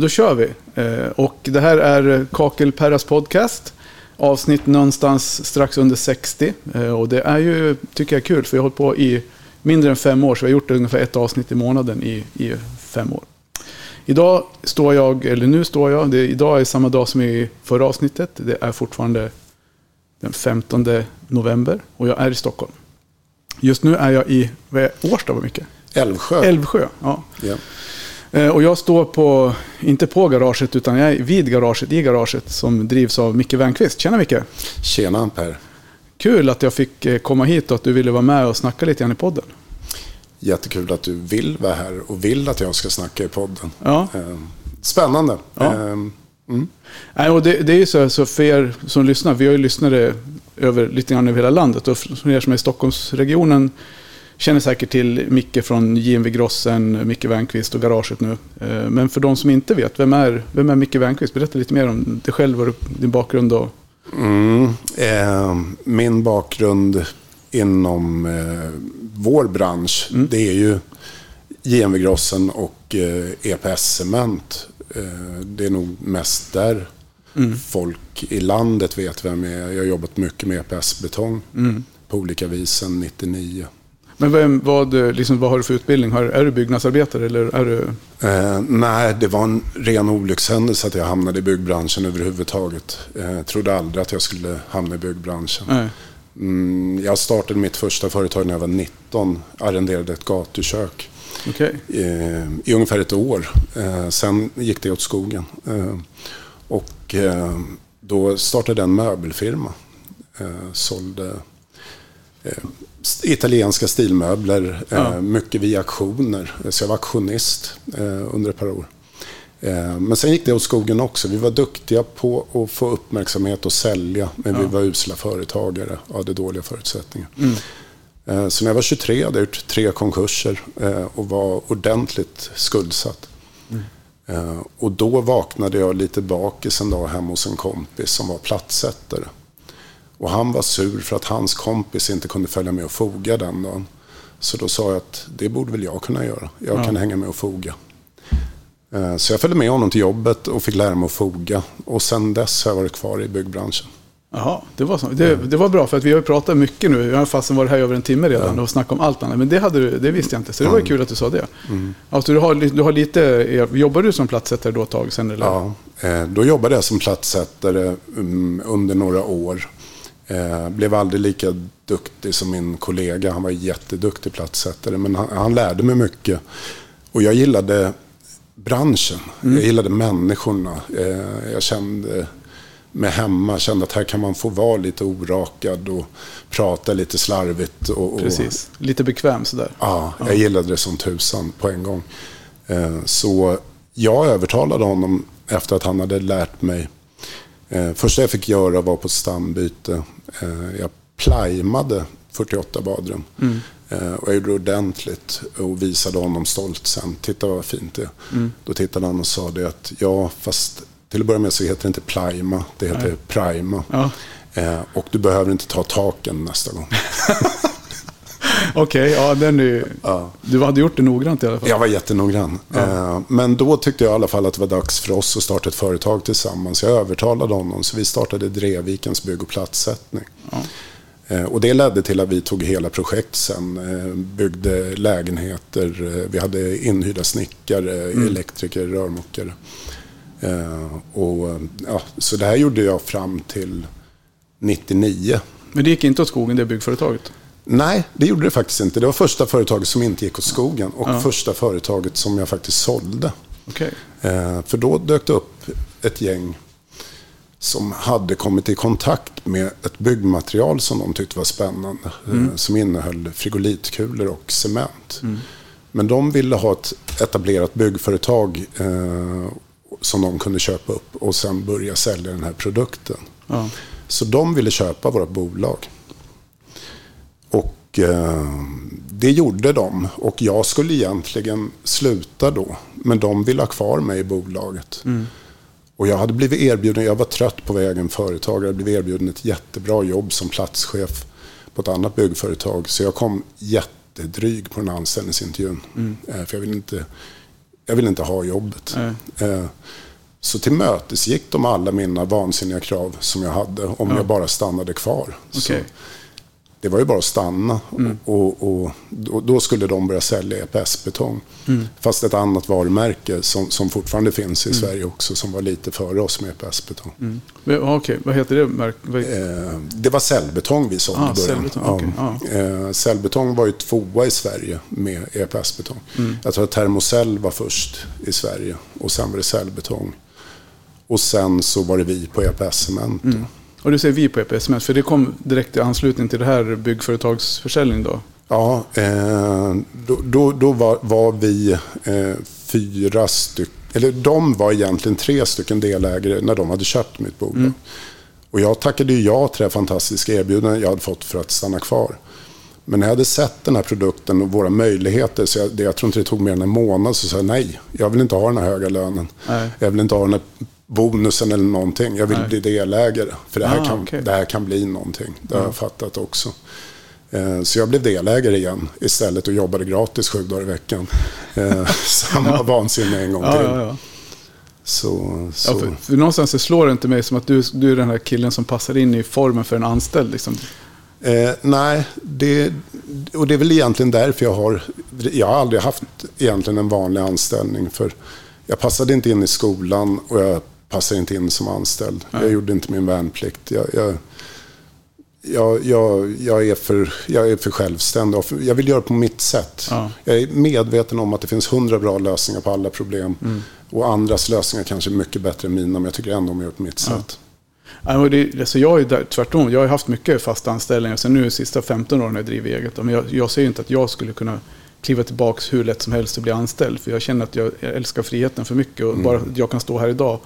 Men då kör vi. Eh, och det här är Kakelperras podcast. Avsnitt någonstans strax under 60. Eh, och det är ju, tycker jag, kul för jag har hållit på i mindre än fem år. Så vi har gjort ungefär ett avsnitt i månaden i, i fem år. Idag står jag, eller nu står jag, det, idag är samma dag som i förra avsnittet. Det är fortfarande den 15 november och jag är i Stockholm. Just nu är jag i, vad är Årsta var mycket? Älvsjö. Älvsjö, ja. Ja. Eh, Och jag står på, inte på garaget, utan jag är vid garaget, i garaget, som drivs av Micke Wernqvist. Tjena Micke! Tjena Per. Kul att jag fick eh, komma hit och att du ville vara med och snacka lite grann i podden. Jättekul att du vill vara här och vill att jag ska snacka i podden. Ja. Eh, Spännande. Ja. Eh, Mm. Nej, och det, det är ju så, så för er som lyssnar, vi har ju lyssnare över, lite grann över hela landet. Och för er som är i Stockholmsregionen känner säkert till Micke från JMV Grossen, Micke Wernqvist och Garaget nu. Eh, Men för de som inte vet, vem är, vem är Micke Wernqvist? Berätta lite mer om dig själv och din bakgrund. Och, Mm. Eh, min bakgrund inom eh, vår bransch, Mm. det är ju JMV Grossen och eh, EPS Cement. Eh, det är nog mest där Mm. folk i landet vet vem jag är. Jag har jobbat mycket med EPS Betong Mm. på olika vis sedan 99. Men vem, vad, eh, liksom, vad har du för utbildning? Har, är du byggnadsarbetare eller är du... Eh, nej, det var en ren olyckshändelse att jag hamnade i byggbranschen överhuvudtaget. Eh, jag trodde aldrig att jag skulle hamna i byggbranschen. Nej. Mm, jag startade mitt första företag när jag var 19. Arrenderade ett gatukök Okej. eh, i ungefär ett år. Eh, sen gick det åt skogen. Eh, och eh, då startade jag en möbelfirma. Eh, sålde eh, italienska stilmöbler, eh, Ja. mycket via auktioner. Så jag var auktionist eh, under ett par år. Eh, Men sen gick det åt skogen också. Vi var duktiga på att få uppmärksamhet och sälja, men vi Ja. var usla företagare och hade dåliga förutsättningar. Mm. Eh, Så när jag var 23 hade jag gjort tre konkurser eh, och var ordentligt skuldsatt. Eh, Och då vaknade jag lite bakis en dag hemma hos en kompis som var plattsättare. Och han var sur för att hans kompis inte kunde följa med och foga den dagen. Så då sa jag att det borde väl jag kunna göra. Jag Ja. kan hänga med och foga. Eh, Så jag följde med honom till jobbet och fick lära mig att foga. Och sen dess har jag varit kvar i byggbranschen. Jaha, det var, så. Det, det var bra för att vi har pratat mycket nu. Jag har fastän varit här över en timme redan och snackat om allt annat. Men det, hade du, det visste jag inte, så det var ju kul att du sa det. Alltså, du, har, du har lite, jobbar du som plattsättare då ett tag sen? Eller? Ja, eh, då jobbade jag som plattsättare mm, under några år. Eh, Blev aldrig lika duktig som min kollega. Han var jätteduktig plattsättare, men han, han lärde mig mycket. Och jag gillade branschen. Jag gillade människorna. Eh, Jag kände mig hemma. Kände att här kan man få vara lite orakad och prata lite slarvigt. Och, och, Precis, lite bekväm sådär. Ja, jag gillade det som tusan på en gång. Eh, Så jag övertalade honom efter att han hade lärt mig. Eh, Första jag fick göra var på stambyte. Eh, Jag plajmade 48 badrum. Eh, Och jag gjorde det ordentligt och visade honom stolt sen. Titta vad fint det är. Då tittade han och sa det att ja, fast till att börja med så heter det inte plajma, det heter prima. Ja. Eh, Och du behöver inte ta taken nästa gång. Okej, ja, den är ju... Du hade gjort det noggrant i alla fall. Jag var jättenoggrann. Eh, Men då tyckte jag i alla fall att det var dags för oss att starta ett företag tillsammans. Jag övertalade honom, så vi startade Drevikens bygg och platssättning. Eh, Och det ledde till att vi tog hela projekt sen. eh, Byggde lägenheter, vi hade inhyrda snickare, elektriker, rörmokare. Och, ja, så det här gjorde jag fram till 99. Men det gick inte åt skogen, det byggföretaget? Nej, det gjorde det faktiskt inte. Det var första företaget som inte gick åt skogen och första företaget som jag faktiskt sålde. Okej. Eh, för då dök det upp ett gäng som hade kommit i kontakt med ett byggmaterial som de tyckte var spännande. Eh, som innehöll frigolitkulor och cement. Men de ville ha ett etablerat byggföretag eh, som de kunde köpa upp och sen börja sälja den här produkten. Ja. Så de ville köpa vårt bolag. Och eh, det gjorde de. Och jag skulle egentligen sluta då. Men de ville ha kvar mig i bolaget. Och jag hade blivit erbjuden, jag var trött på vägen företag. Jag blivit erbjuden ett jättebra jobb som platschef på ett annat byggföretag. Så jag kom jättedryg på den anställningsintervjun. Eh, för jag ville inte... jag vill inte ha jobbet. Eh, så till mötes gick de alla mina vansinniga krav som jag hade om Ja. jag bara stannade kvar. Så Okej. Det var ju bara att stanna. Mm. Och, och, och då skulle de börja sälja EPS-betong. Mm. Fast ett annat varumärke som, som fortfarande finns i Sverige också. Som var lite före oss med EPS-betong. Mm. Okej, vad heter det? Märk- vad- Eh, det var cellbetong vi sålde Ah, i början. cellbetong, Ja. okej, Eh, cellbetong var ju tvåa i Sverige med EPS-betong. Mm. Jag tror att Thermocell var först i Sverige och sen var det cellbetong. Och sen så var det vi på EPS-cement. Mm. Och du säger vi på EPS, för det kom direkt i anslutning till det här byggföretagsförsäljning då? Ja, eh, då, då, då var, var vi eh, fyra stycken, eller de var egentligen tre stycken delägare när de hade köpt mitt bolag. Mm. Och jag tackade ju ja till det fantastiska erbjudandet jag hade fått för att stanna kvar. Men när jag hade sett den här produkten och våra möjligheter, så jag, det, jag tror inte det tog mer än en månad, så sa jag nej. Jag vill inte ha den här höga lönen. Nej. Jag vill inte ha den här bonusen eller någonting. Jag vill Nej. bli delägare. För det här, Ah, kan, okej. det här kan bli någonting. Det har jag fattat också. Eh, Så jag blev delägare igen istället och jobbade gratis sju dagar i veckan. Eh, Samma vansinne en gång Ja, till. ja, ja. Så, så. ja för, för någonstans slår det inte mig som att du, du är den här killen som passar in i formen för en anställd. Liksom. Eh, nej, det, och det är väl egentligen därför jag har... Jag har aldrig haft egentligen en vanlig anställning. För jag passade inte in i skolan och jag passade inte in som anställd. Jag gjorde inte min värnplikt. Jag, jag, jag, jag, jag, är, för, jag är för självständig. Jag vill göra på mitt sätt. Ja. Jag är medveten om att det finns hundra bra lösningar på alla problem. Mm. Och andras lösningar kanske är mycket bättre än mina, men jag tycker ändå om att göra på mitt sätt. Ja, det, alltså jag är där, tvärtom, jag har haft mycket fasta anställningar. Sen nu de sista 15 åren har jag drivit eget. Men jag, jag ser ju inte att jag skulle kunna kliva tillbaka hur lätt som helst och bli anställd. För jag känner att jag, jag älskar friheten för mycket. Och bara att jag kan stå här idag.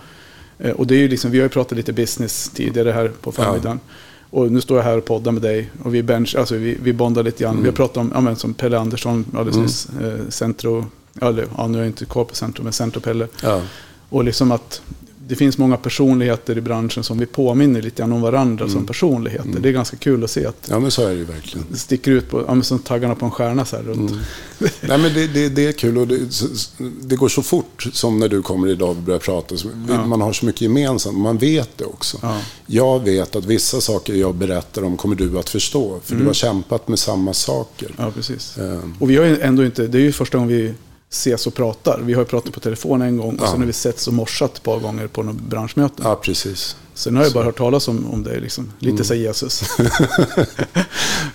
Eh, Och det är ju liksom, vi har ju pratat lite business tidigare här på förmiddagen. Och nu står jag här och poddar med dig. Och vi, bench, alltså vi, vi bondar lite grann. Vi har pratat om, ja, men, som Pelle Andersson alldeles nyss. Eh, Centro, ja, eller, ja, nu är jag inte kvar på Centro, men Centro Pelle. Ja. Och liksom att det finns många personligheter i branschen som vi påminner lite grann om varandra som personligheter. Det är ganska kul att se att ja, men så är det ju verkligen. det sticker ut på, ja, men som taggarna på en stjärna så här runt. Nej, men det, det, det är kul och det, det går så fort som när du kommer idag och börjar prata. Ja. Man har så mycket gemensamt, man vet det också. Ja. Jag vet att vissa saker jag berättar om kommer du att förstå. För du har kämpat med samma saker. Ja, precis. Ehm. Och vi har ändå inte, det är ju första gången vi ses och pratar. Vi har ju pratat på telefon en gång och Ja. sen har vi setts och morsat ett par gånger på något branschmöte. Ja, precis. Sen har jag bara hört talas om, om dig, liksom. lite Mm. så Jesus.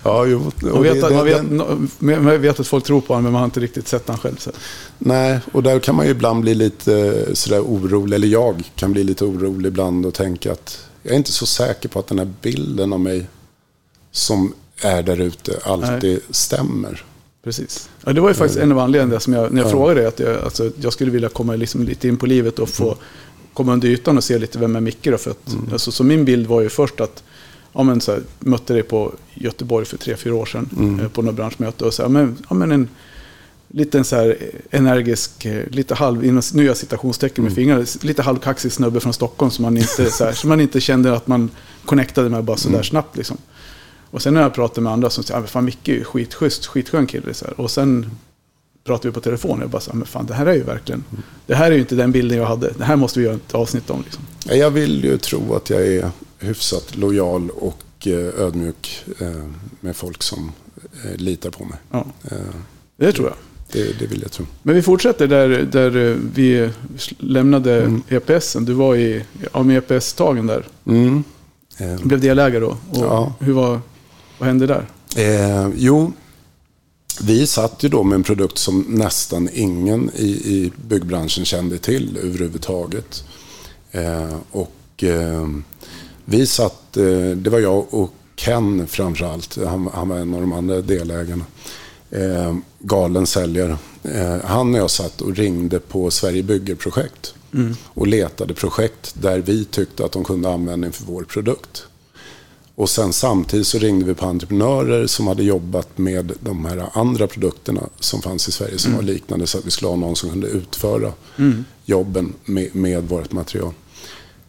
Ja, jo. Man vet, det- att, man, vet, no- man vet att folk tror på honom, men man har inte riktigt sett honom själv. Så. Nej, och där kan man ju ibland bli lite sådär orolig. Eller jag kan bli lite orolig ibland och tänka att jag är inte så säker på att den här bilden av mig som är där ute alltid stämmer. Precis. Ja, det var ju faktiskt en av anledningarna som jag, när jag frågade dig att jag, alltså, jag skulle vilja komma liksom lite in på livet och få komma under ytan och se lite vem är Micke då. För att, alltså, så min bild var ju först att ja, men, så här, mötte dig på Göteborg för tre, fyra år sedan eh, på något branschmöte och så här, men, ja, men en liten så här energisk, eh, lite halv, inom nya citationstecken med fingrarna, lite halvkaxig snubbe från Stockholm som man inte, så här, som man inte kände att man connectade med bara så där snabbt. Liksom. Och sen när jag pratade med andra som säger, ah, men fan Micke är ju skitschysst, skitskön kille. Så här. Och sen pratade vi på telefon och jag bara, så här, men fan det här är ju verkligen, det här är ju inte den bilden jag hade. Det här måste vi göra ett avsnitt om. Liksom. Ja, Jag vill ju tro att jag är hyfsat lojal och eh, ödmjuk eh, med folk som eh, litar på mig. Ja, det tror jag. Det, det vill jag tro. Men vi fortsätter där, där vi lämnade EPSen. Du var i, ja, med EPS-tagen där. Mm. Blev delägare då. Och Ja. hur var, vad hände där? Eh, jo, vi satt ju då med en produkt som nästan ingen i, i byggbranschen kände till överhuvudtaget. Eh, och eh, vi satt, eh, det var jag och Ken framförallt, han, han var en av de andra delägarna. Eh, galen säljare. Eh, han och jag satt och ringde på Sverige Bygger-projekt. Och letade projekt där vi tyckte att de kunde användning för vår produkt. Och sen samtidigt så ringde vi på entreprenörer som hade jobbat med de här andra produkterna som fanns i Sverige som var liknande så att vi skulle ha någon som kunde utföra jobben med, med vårt material.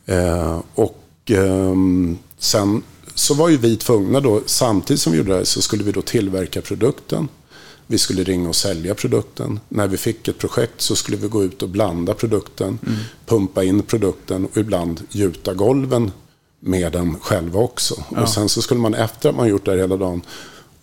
Eh, och ehm, sen så var ju vi tvungna då, samtidigt som vi gjorde det här, så skulle vi då tillverka produkten. Vi skulle ringa och sälja produkten. När vi fick ett projekt så skulle vi gå ut och blanda produkten, mm. pumpa in produkten och ibland gjuta golven med den själva också. Ja. Och sen så skulle man efter att man gjort det här hela dagen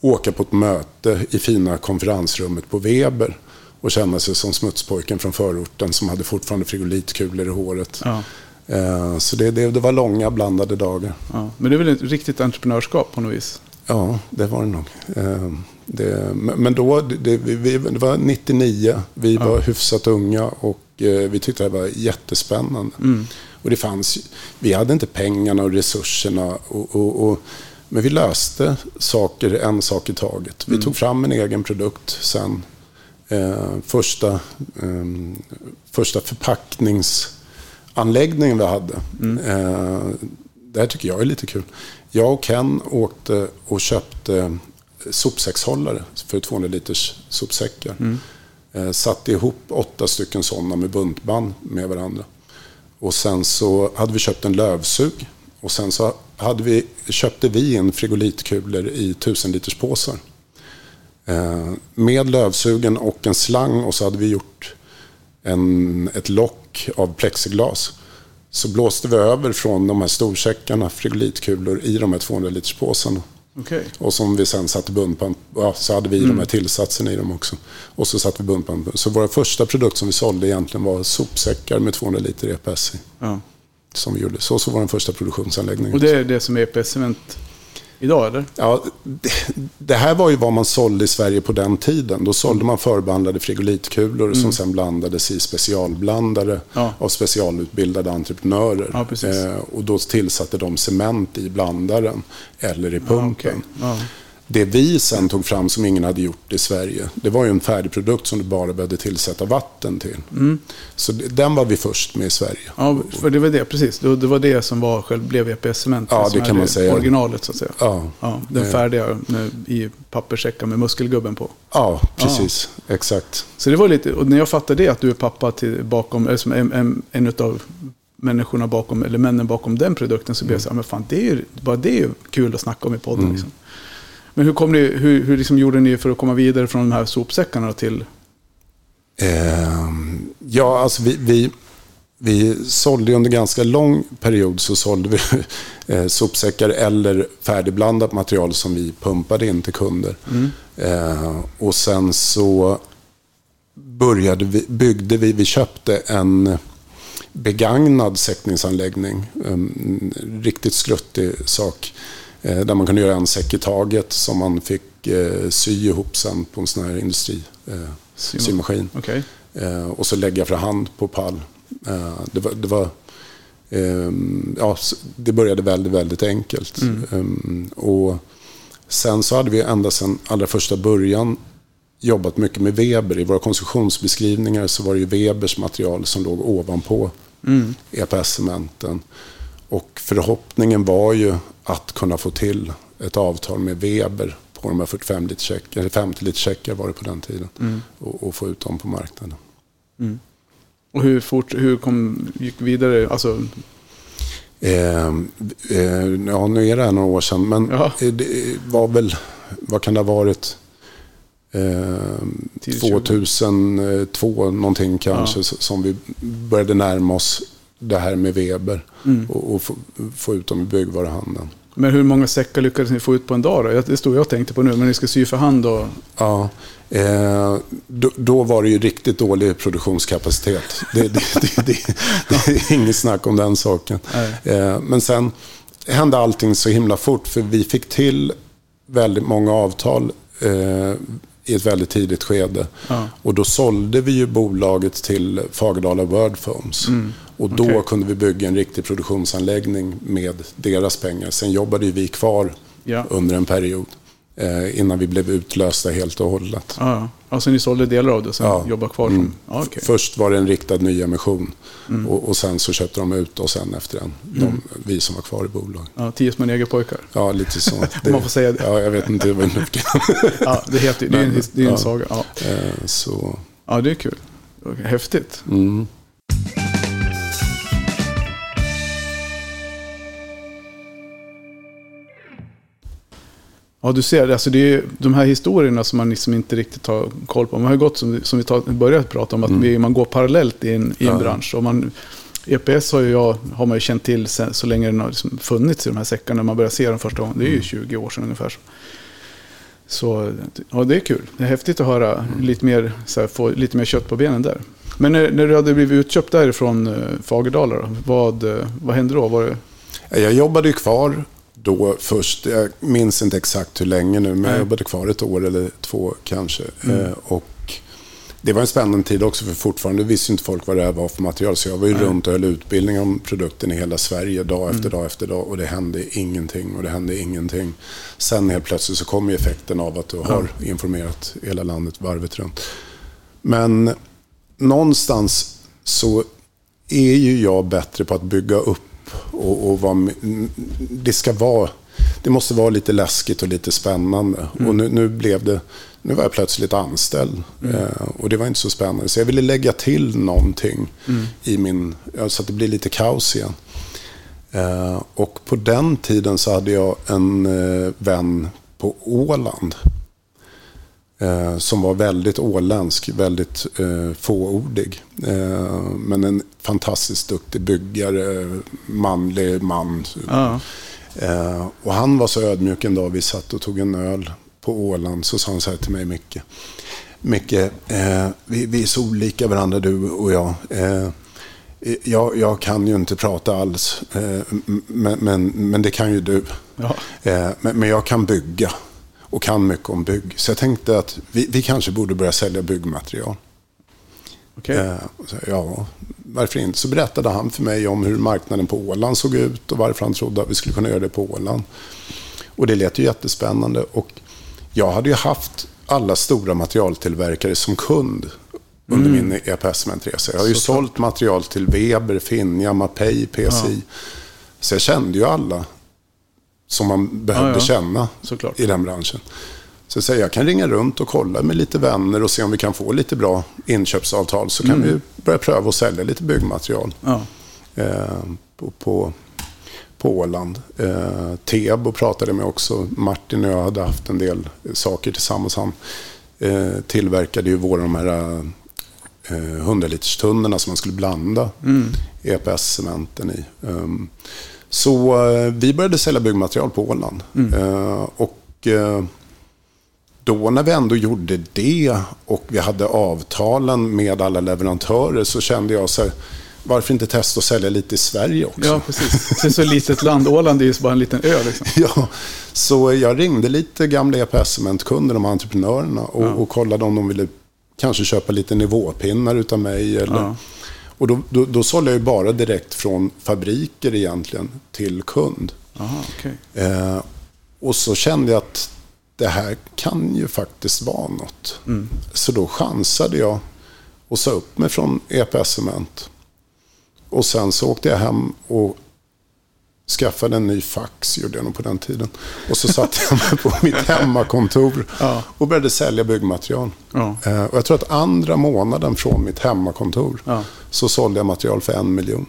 åka på ett möte i fina konferensrummet på Weber och känna sig som smutspojken från förorten som hade fortfarande frigolitkulor i håret. Ja. Eh, så det, det, det, var långa blandade dagar. Ja. Men det är väl ett riktigt entreprenörskap på något vis? Ja, det var det nog. Eh, det, men då, det, vi, det var 99, vi ja. var hyfsat unga och eh, vi tyckte det var jättespännande. Mm. Och det fanns, vi hade inte pengarna och resurserna. Och, och, och men vi löste saker, en sak i taget. Vi mm. tog fram en egen produkt sen. Eh, första, eh, första förpackningsanläggningen vi hade. Mm. Eh, det här tycker jag är lite kul. Jag och Ken åkte och köpte sopsäckshållare för 200 liters sopsäckar. Mm. Eh, satte ihop åtta stycken sådana med buntband med varandra. Och sen så hade vi köpt en lövsug. Och sen så hade vi, köpte vi in frigolitkulor i 1000 liters påsar. Eh, med lövsugen och en slang och så hade vi gjort en, ett lock av plexiglas. Så blåste vi över från de här storsäckarna frigolitkulor i de här 200 liters påsarna. Okay. Och som vi sen satte buntband ja, så hade vi mm. de här tillsatserna i dem också. Och så satte vi buntband Så vår första produkt som vi sålde egentligen var sopsäckar med 200 liter EPS i. Ja. Som vi gjorde. Så, så var den första produktionsanläggningen. Och det är det som EPS-cement idag eller? Ja, det, det, här var ju vad man sålde i Sverige på den tiden. Då sålde man förbehandlade frigolitkulor mm. som sen blandades i specialblandare ja. av specialutbildade entreprenörer. Ja, eh, och då tillsatte de cement i blandaren eller i pumpen. Ja, okay. Det vi sen tog fram som ingen hade gjort i Sverige, det var ju en färdig produkt som du bara behövde tillsätta vatten till. Mm. Så den var vi först med i Sverige. Ja, för det var det, precis. Det var det som var, själv blev EPS-cement. Ja, det kan man säga. Originalet så att säga. Ja. ja den färdiga med, i papperssäckar med muskelgubben på. Ja, precis. Ja. Exakt. Så det var lite, och när jag fattade det, att du är pappa till, bakom, eller som en, en, en av människorna bakom, eller männen bakom den produkten, så blev jag så här, men fan, det är ju, bara det är ju kul att snacka om i podden. Mm. Liksom. Men hur, kom ni, hur, hur liksom gjorde ni för att komma vidare från de här sopsäckarna till? Eh, ja, alltså vi, vi, vi sålde under ganska lång period så sålde vi eh, sopsäckar eller färdigblandat material som vi pumpade in till kunder. Mm. Eh, och sen så började vi, byggde vi, vi köpte en begagnad säckningsanläggning. En riktigt skruttig sak. Eh, där man kunde göra en säck i taget som man fick eh, sy ihop sen på en sån här industrisymaskin. Eh, okay. Och så lägga för hand på pall. Det var, det var ja, det började väldigt, väldigt enkelt. Mm. Ehm, och sen så hade vi ända sedan allra första början jobbat mycket med Weber. I våra konstruktionsbeskrivningar så var det ju Webers material som låg ovanpå mm. EPS-cementen. Och förhoppningen var ju att kunna få till ett avtal med Weber på de här 45 liter checkar, eller 50 liter checkar var det på den tiden. Mm. Och, och, få ut dem på marknaden. Mm. Och hur fort, hur kom, gick vidare? Alltså... Eh, eh, ja, nu är det här några år sedan, men ja. det var väl, vad kan det ha varit? Eh, 2002 någonting kanske, ja. som vi började närma oss det här med Weber mm. och, och få, få, ut dem i byggvaruhandeln. Men hur många säckar lyckades ni få ut på en dag då? Det stod jag och tänkte på nu, men ni ska sy för hand då? Ja, eh, då, då, var det ju riktigt dålig produktionskapacitet. Det, det, det, det är inget snack om den saken. Eh, men sen hände allting så himla fort, för vi fick till väldigt många avtal eh, i ett väldigt tidigt skede. Ja. Och då sålde vi ju bolaget till Fagerdala Word Foams. Mm. Och då okay. kunde vi bygga en riktig produktionsanläggning med deras pengar. Sen jobbade vi kvar ja. under en period. Eh, innan vi blev utlösta helt och hållet. Ja, alltså ni sålde delar av det och sen ja. jobbade kvar? Mm. Ja, okay. Först var det en riktad nyemission mm. och, och, sen så köpte de ut oss sen efter den. De, mm. Vi som var kvar i bolaget. Ja, tio små negerpojkar. Ja, lite så. Det, man får säga det. Ja, jag vet inte. Det ja, det, heter, det är en, det är en saga. Ja. Eh, så. ja, det är kul. Häftigt. Mm. Ja, du ser. Alltså det är ju de här historierna som man liksom inte riktigt har koll på. Man har gått, som, som vi tar, började prata om, att Mm. vi, man går parallellt i en, i en Ja. bransch. Och man, EPS har, jag, har man ju känt till sen, så länge den har liksom funnits i de här säckarna. Man började se dem första gången. Det är ju Mm. 20 år sedan ungefär. Så ja, det är kul. Det är häftigt att höra Mm. lite mer, så här, få lite mer kött på benen där. Men när, när du hade blivit utköpt därifrån uh, Fagerdala, då, vad, eh, vad hände då? Var det, Jag jobbade ju kvar då först. Jag minns inte exakt hur länge nu, men Nej. jag jobbade kvar ett år eller två kanske. Mm. Eh, och det var en spännande tid också, för fortfarande visste inte folk vad det här var för material. Så jag var ju Nej. runt och höll utbildning om produkten i hela Sverige, dag efter Mm. dag efter dag. Och det hände ingenting och det hände ingenting. Sen helt plötsligt så kom ju effekten av att du har informerat hela landet varvet runt. Men någonstans så är ju jag bättre på att bygga upp och, och med- det ska vara, det måste vara lite läskigt och lite spännande. Och nu, nu blev det, nu var jag plötsligt anställd eh, och det var inte så spännande. Så jag ville lägga till någonting i min, så att det blir lite kaos igen. Eh, och på den tiden så hade jag en eh, vän på Åland. Eh, som var väldigt åländsk, väldigt eh, fåordig. Eh, men en fantastiskt duktig byggare, manlig man. ja. Eh, och han var så ödmjuk en dag vi satt och tog en öl på Åland. Så sa han så här till mig, Micke. Micke, eh, vi, vi är så olika varandra du och jag. Eh, jag, jag kan ju inte prata alls, eh, men, men, men det kan ju du. Ja. Eh, men, men jag kan bygga och kan mycket om bygg. Så jag tänkte att vi, vi kanske borde börja sälja byggmaterial. Okej. Eh, så, ja, varför inte? Så berättade han för mig om hur marknaden på Åland såg ut och varför han trodde att vi skulle kunna göra det på Åland. Och det lät ju jättespännande. Och jag hade ju haft alla stora materialtillverkare som kund under min EPS-cementresa. Jag har ju Såklart. sålt material till Weber, Finja, Mapei, PSI. Så jag kände ju alla som man behövde Ja, ja. känna Såklart. i den branschen. Så jag säger, jag kan ringa runt och kolla med lite vänner och se om vi kan få lite bra inköpsavtal. Så kan Mm. vi börja pröva att sälja lite byggmaterial Ja. eh, på, på, på Åland. Eh, Tebo pratade med också. Martin och jag hade haft en del saker tillsammans. Han eh, tillverkade ju våra de här eh, 100 liters tunnorna som man skulle blanda Mm. EPS-cementen i. Um, så eh, vi började sälja byggmaterial på Åland. Mm. Eh, och eh, då när vi ändå gjorde det och vi hade avtalen med alla leverantörer så kände jag så här, varför inte testa att sälja lite i Sverige också? ja, precis. Det är så litet land. Åland är ju bara en liten ö. Liksom. Ja, så jag ringde lite gamla EPS-cementkunder, de entreprenörerna, och, Ja. och kollade om de ville kanske köpa lite nivåpinnar utav mig. Eller, Ja. Och då, då, då sålde jag ju bara direkt från fabriker egentligen till kund. Jaha, okej. Eh, och så kände jag att det här kan ju faktiskt vara något. Mm. Så då chansade jag och sa upp mig från EPS Cement. Och sen så åkte jag hem och skaffade en ny fax, gjorde jag nog på den tiden. Och så satte jag mig på mitt hemmakontor Ja. och började sälja byggmaterial. Ja. Eh, och jag tror att andra månaden från mitt hemmakontor Ja. så sålde jag material för en miljon.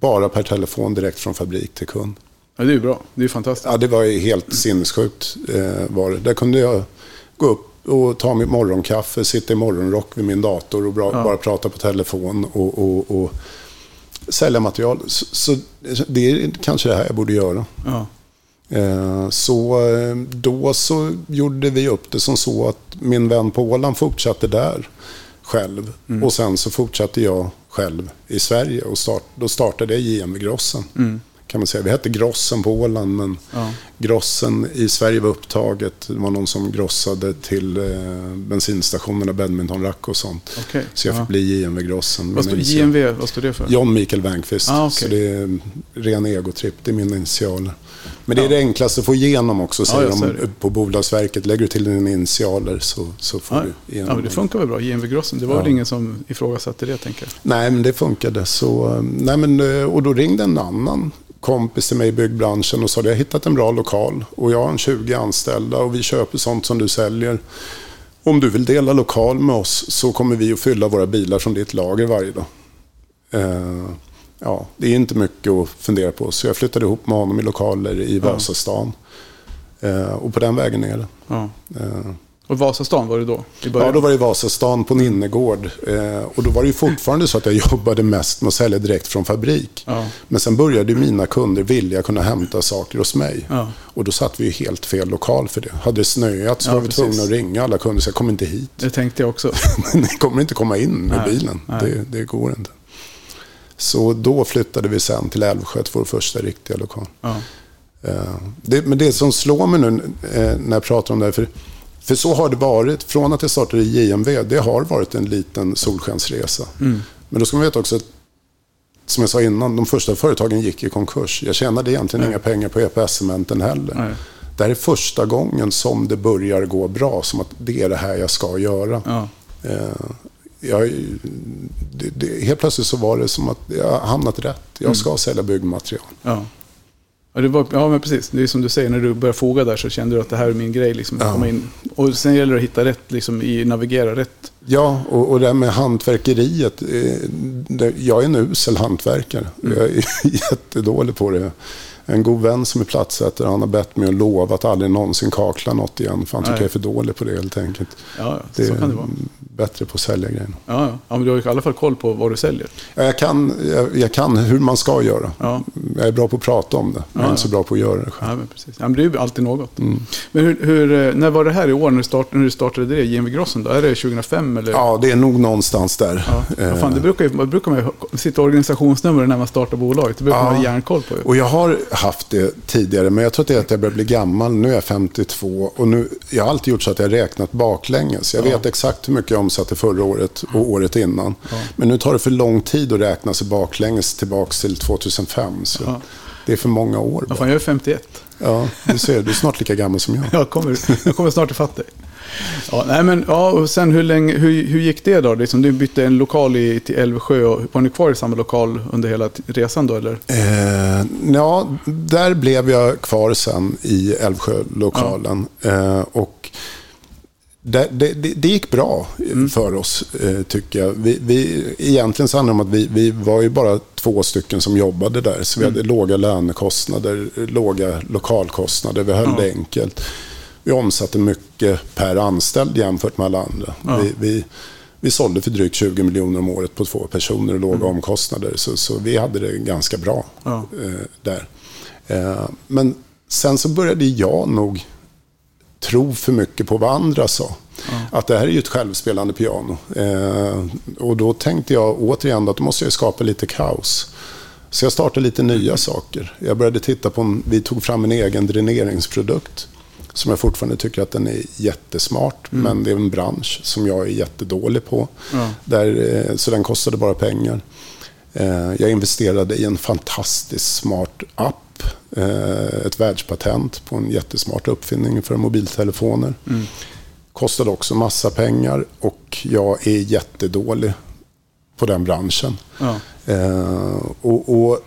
Bara per telefon direkt från fabrik till kund. ja, det är ju bra. Det är ju fantastiskt. Ja, det var ju helt sinnessjukt. Eh, var det. Där kunde jag gå upp och ta mitt morgonkaffe, sitta i morgonrock vid min dator och bara prata på telefon och, och, och sälja material. Så, så det är kanske det här jag borde göra. Ja. Eh, så eh, då så gjorde vi upp det som så att min vän på Åland fortsatte där själv. Mm. Och sen så fortsatte jag själv i Sverige och start, då startade jag JMV Grossen. Mm. Kan man säga. Vi hette Grossen på Åland men Ja. Grossen i Sverige var upptaget. Det var någon som grossade till eh, bensinstationerna, badmintonrack och sånt. Okej. Så jag fick Ja. bli JMV Grossen. Vad initial- JMV, vad står det för? John Mikael Wernqvist. Ah, okej. Så det är ren egotripp. Det är mina initialer. Men det är det enklaste att få igenom också, säger ja, de på Bolagsverket. Lägger du till dina initialer så, så får Ja, du igenom ja, men det funkar väl bra. JMV Grossen. Det var väl Ja. ingen som ifrågasatte det, tänker jag. Nej, men det funkade. Så, eh, nej, men, eh, och då ringde en annan kompis till mig i byggbranschen och sa att jag hittat en bra lokal och jag har en 20 anställda och vi köper sånt som du säljer. Om du vill dela lokal med oss så kommer vi att fylla våra bilar från ditt lager varje dag. Eh, ja, det är inte mycket att fundera på. Så jag flyttade ihop med honom i lokaler i. Vasastan. Eh, och på den vägen är det. Ja. Eh, Och Vasastan var det då? I Ja, då var det i Vasastan på en innergård. Eh, och då var det ju fortfarande så att jag jobbade mest med att sälja direkt från fabrik. Ja. Men sen började ju mina kunder vilja kunna hämta saker hos mig. Ja. Och då satt vi ju helt fel lokal för det. Hade det snöat så Ja, var vi precis. tvungna att ringa alla kunder och säga kom inte hit. Det tänkte jag också. Ni kommer inte komma in med Nej, bilen. nej. Det, det går inte. Så då flyttade vi sen till Älvsjö, till vår första riktiga lokal. Ja. Eh, Det, men det som slår mig nu eh, när jag pratar om det här, för, för så har det varit. Från att jag startade i JMV, det har varit en liten solskensresa. Mm. Men då ska man veta också att, som jag sa innan, de första företagen gick i konkurs. Jag tjänade egentligen inga pengar på EPS-cementen heller. Nej. Det här är första gången som det börjar gå bra, som att det är det här jag ska göra. Ja. Eh, jag, det, det, helt plötsligt så var det som att jag hamnat rätt. Jag ska sälja byggmaterial. Ja. Ja, det var, ja, men precis. Det är som du säger, när du började foga där så kände du att det här är min grej. Liksom, att Ja. komma in. Och sen gäller det att hitta rätt, liksom, i navigera rätt. Ja, och, och det här med hantverkeriet. Eh, det, jag är en usel hantverkare. Jag är jättedålig på det. En god vän som är platsättare, han har bett mig att lova att aldrig någonsin kakla något igen. För han tycker Nej. jag är för dålig på det helt enkelt. Ja, Det så kan det vara. Bättre på att sälja grejer. Ja, ja. ja, men du har i alla fall koll på vad du säljer. Ja, Jag kan, jag, jag kan hur man ska göra. Ja. Jag är bra på att prata om det, men Ja, inte så bra på att göra det själv. Ja, men precis. Ja, men det är ju alltid något. Mm. Men hur, hur, eh, när var det här i år när du startade, när du startade det, JMV Grossen? Då? Är det 2005 eller? Ja, det är nog någonstans där. Ja, Eh, fan, det brukar, man brukar man ju sitta organisationsnummer när man startar bolaget. Det brukar man ha järnkoll på. Ju. Och jag har haft det tidigare, men jag tror att det är att jag börjar bli gammal. Nu är jag 52 och nu, jag har alltid gjort så att jag har räknat baklänges. Jag vet exakt hur mycket jag omsatte förra året och året innan. Men nu tar det för lång tid att räkna sig baklänges tillbaka till 2005. Så Ja. Det är för många år. Ja, fan, jag är 51. Ja, du ser, du är snart lika gammal som jag. Jag kommer, jag kommer snart ifatt dig. Ja, nej, men, ja, och sen hur, länge, hur, hur gick det då? Liksom, du bytte en lokal i, till Älvsjö. Och, var ni kvar i samma lokal under hela resan då? Eller? Eh, ja, där blev jag kvar sen i Älvsjölokalen. Eh, och det, det, det, gick bra för oss, eh, tycker jag. Vi, vi, egentligen så handlar det om att vi, vi var ju bara två stycken som jobbade där. Så vi hade låga lönekostnader, låga lokalkostnader. Vi höll Ja. det enkelt. Vi omsatte mycket per anställd jämfört med alla andra. Ja. Vi, vi, vi sålde för drygt 20 miljoner om året på två personer och låga omkostnader. Så, så vi hade det ganska bra Ja. eh, där. Eh, men sen så började jag nog tro för mycket på vad andra sa. Att det här är ju ett självspelande piano. Eh, och då tänkte jag återigen att då måste jag skapa lite kaos. Så jag startade lite nya saker. Jag började titta på, en, vi tog fram en egen dräneringsprodukt. Som jag fortfarande tycker att den är jättesmart. Men det är en bransch som jag är jättedålig på. Ja. Där, eh, så den kostade bara pengar. Eh, Jag investerade i en fantastiskt smart app. eh, Ett världspatent på en jättesmart uppfinning för mobiltelefoner. Kostade också massa pengar och jag är jättedålig på den branschen. Ja. Eh, och, och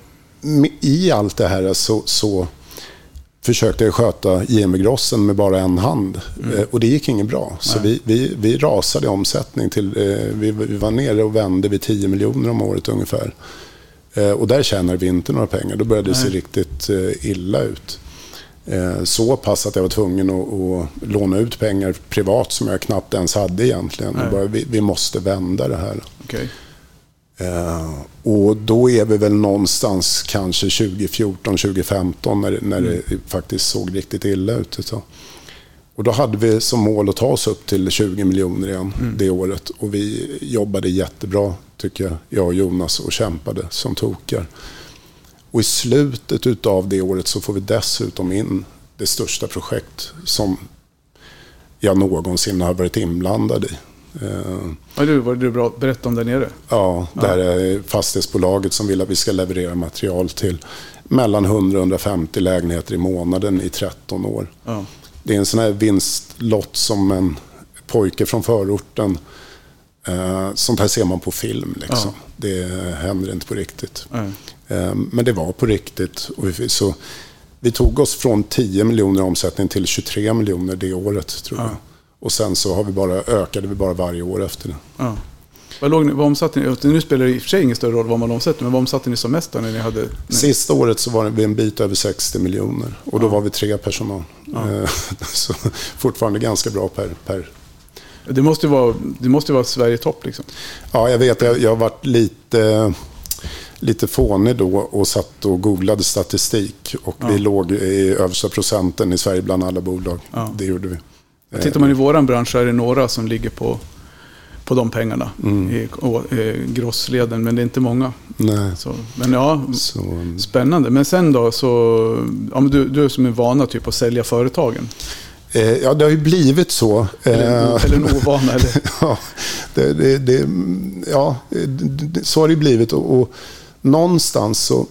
i allt det här så, så försökte jag sköta JM Grossen med bara en hand. Eh, och det gick inget bra. Så vi, vi, vi rasade i omsättning till, eh, vi, vi var nere och vände vid 10 miljoner om året ungefär. Eh, och där tjänade vi inte några pengar. Då började det se Nej. riktigt illa ut. Så pass att jag var tvungen att, att låna ut pengar privat som jag knappt ens hade egentligen. Nej. Bara, vi, vi måste vända det här. Okej. Eh, och då är vi väl någonstans kanske 2014, 2015 när, när det faktiskt såg riktigt illa ut. Så. Och då hade vi som mål att ta oss upp till 20 miljoner igen det året. Och vi jobbade jättebra, tycker jag, jag och Jonas, och kämpade som tokar. Och i slutet av det året så får vi dessutom in det största projekt som jag någonsin har varit inblandad i. Eh, Ja, du, var det bra att berätta om där nere? Ja, det här är fastighetsbolaget som vill att vi ska leverera material till mellan 100 och 150 lägenheter i månaden i 13 år. Ja. Det är en sån här vinstlott som en pojke från förorten. Eh, sånt här ser man på film. Liksom. Det händer inte på riktigt. Nej. Eh, men det var på riktigt. Och vi, så, vi tog oss från 10 miljoner i omsättning till 23 miljoner det året tror jag. Ja. Och sen så har vi bara, ökade vi bara varje år efter det. Ja. Vad, låg ni, vad omsatte ni? Nu spelar det i och för sig ingen större roll vad man omsätter, men vad omsatte ni som mest när ni hade... Sista året så var vi en bit över 60 miljoner och då Ja. var vi tre personal. Ja. Eh, Så fortfarande ganska bra per, per Det måste vara, det måste vara Sverige topp liksom. Ja, jag vet. Jag, jag har varit lite, lite fånig då och satt och googlade statistik. Och Ja. vi låg i översta procenten i Sverige bland alla bolag. Ja. Det gjorde vi. Tittar man i våran bransch är det några som ligger på, på de pengarna Mm. i å- eh, grossleden, men det är inte många. Nej, Så, men ja, så, spännande. Men sen då så, ja, men du, du som är vana typ att sälja företagen. eh, ja, det har ju blivit så. Eller, Eh, eller en ovana. Eller, ja, det, det, det, ja, så har det blivit. Och, och någonstans så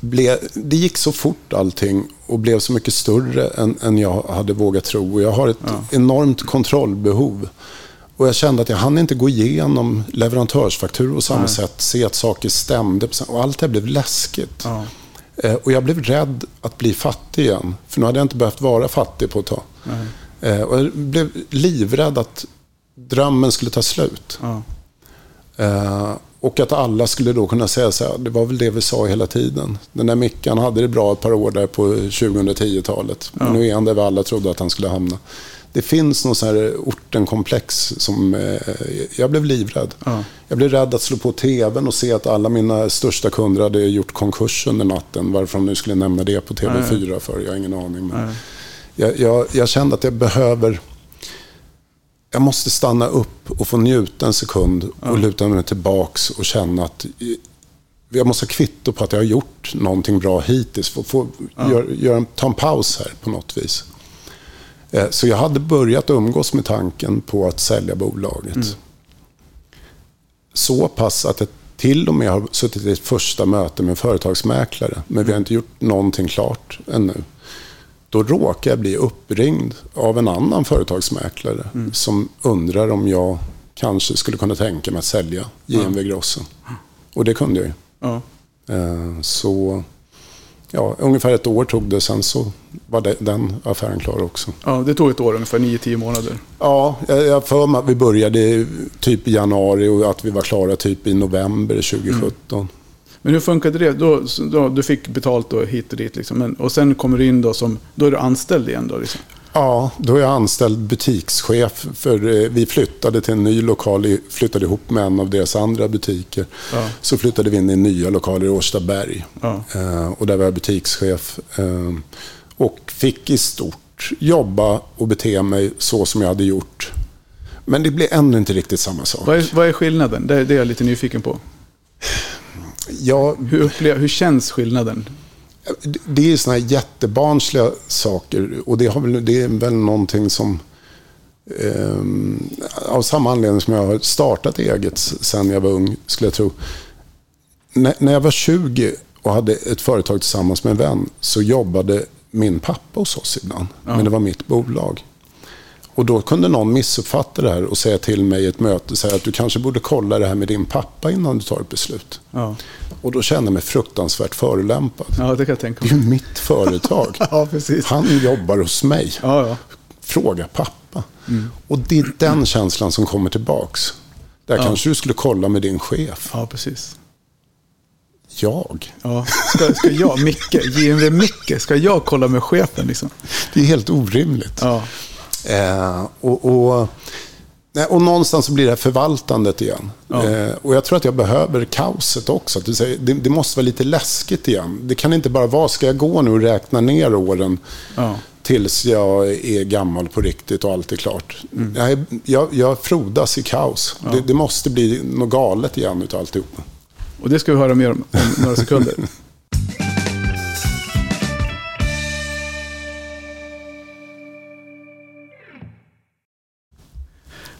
blev, det gick så fort allting och blev så mycket större än, än jag hade vågat tro. Och jag har ett Ja. enormt kontrollbehov. Och jag kände att jag hann inte gå igenom leverantörsfakturor på samma Nej. sätt, se att saker stämde. Och allt det blev läskigt. ja, Eh, Och jag blev rädd att bli fattig igen. För nu hade jag inte behövt vara fattig på ett tag. Eh, Och jag blev livrädd att drömmen skulle ta slut. ja, Eh, och att alla skulle då kunna säga så här, det var väl det vi sa hela tiden. Den där Mickan hade det bra ett par år där på 2010-talet. Men Ja. nu är han där vi alla trodde att han skulle hamna. Det finns någon sån här ortenkomplex som eh, jag blev livrädd. ja, Jag blev rädd att slå på tvn och se att alla mina största kunder hade gjort konkurs under natten. Varför de nu skulle nämna det på TV4 för, jag har ingen aning. Men jag, jag, jag kände att jag behöver... Jag måste stanna upp och få njuta en sekund och luta mig tillbaks och känna att jag måste ha kvitto på att jag har gjort någonting bra hittills. Få, få, gör, gör en, ta en paus här på något vis. Eh, Så jag hade börjat umgås med tanken på att sälja bolaget. Så pass att jag till och med har suttit i ett första möte med en företagsmäklare. Men vi har inte gjort någonting klart ännu. Då råkar jag bli uppringd av en annan företagsmäklare som undrar om jag kanske skulle kunna tänka mig att sälja JMV Grossen. Och det kunde jag ju. ja. Eh, Så ja, ungefär ett år tog det, sen så var det, den affären klar också. ja, det tog ett år, ungefär 9-10 månader. Ja, jag för mig att vi började typ i januari och att vi var klara typ i november 2017. Men hur funkade det? Då, då, du fick betalt då hit och dit liksom. Men, och sen kommer du in då som, då är du anställd igen då liksom. Ja, då är jag anställd butikschef för eh, vi flyttade till en ny lokal, flyttade ihop med en av deras andra butiker. Ja. Så flyttade vi in i nya lokaler i Årstaberg. Ja. Eh, och där var jag butikschef. Eh, och fick i stort jobba och bete mig så som jag hade gjort. Men det blev ännu inte riktigt samma sak. Vad är, vad är skillnaden? Det, det är jag lite nyfiken på. Jag, Hur, upplever, hur känns skillnaden? det är såna här jättebarnsliga saker. Och det, har väl, det är väl någonting som... Eh, av samma anledning som jag har startat eget sen jag var ung, skulle jag tro. När, när jag var 20 och hade ett företag tillsammans med en vän så jobbade min pappa hos oss ibland. Ja. Men det var mitt bolag. Och då kunde någon missuppfatta det här och säga till mig i ett möte säga att du kanske borde kolla det här med din pappa innan du tar ett beslut. Ja, Och då kände jag mig fruktansvärt förolämpad. ja det kan jag tänka Det är mig. mitt företag. Ja. Han jobbar hos mig. Ja. Fråga pappa. Och det är den känslan som kommer tillbaks. Där kanske du skulle kolla med din chef. ja precis. Jag? Ja. Ska, ska jag, Micke, JMV Micke, ska jag kolla med chefen liksom? Det är helt orimligt. Ja, Eh, och, och, och någonstans så blir det här förvaltandet igen. Ja. Eh, och jag tror att jag behöver kaoset också. Att säger, det, det måste vara lite läskigt igen. Det kan inte bara vara, ska jag gå nu och räkna ner åren ja. tills jag är gammal på riktigt och allt är klart. Jag, jag, jag frodas i kaos. Det, det måste bli något galet igen utav alltihopa. Och det ska vi höra mer om, om några sekunder.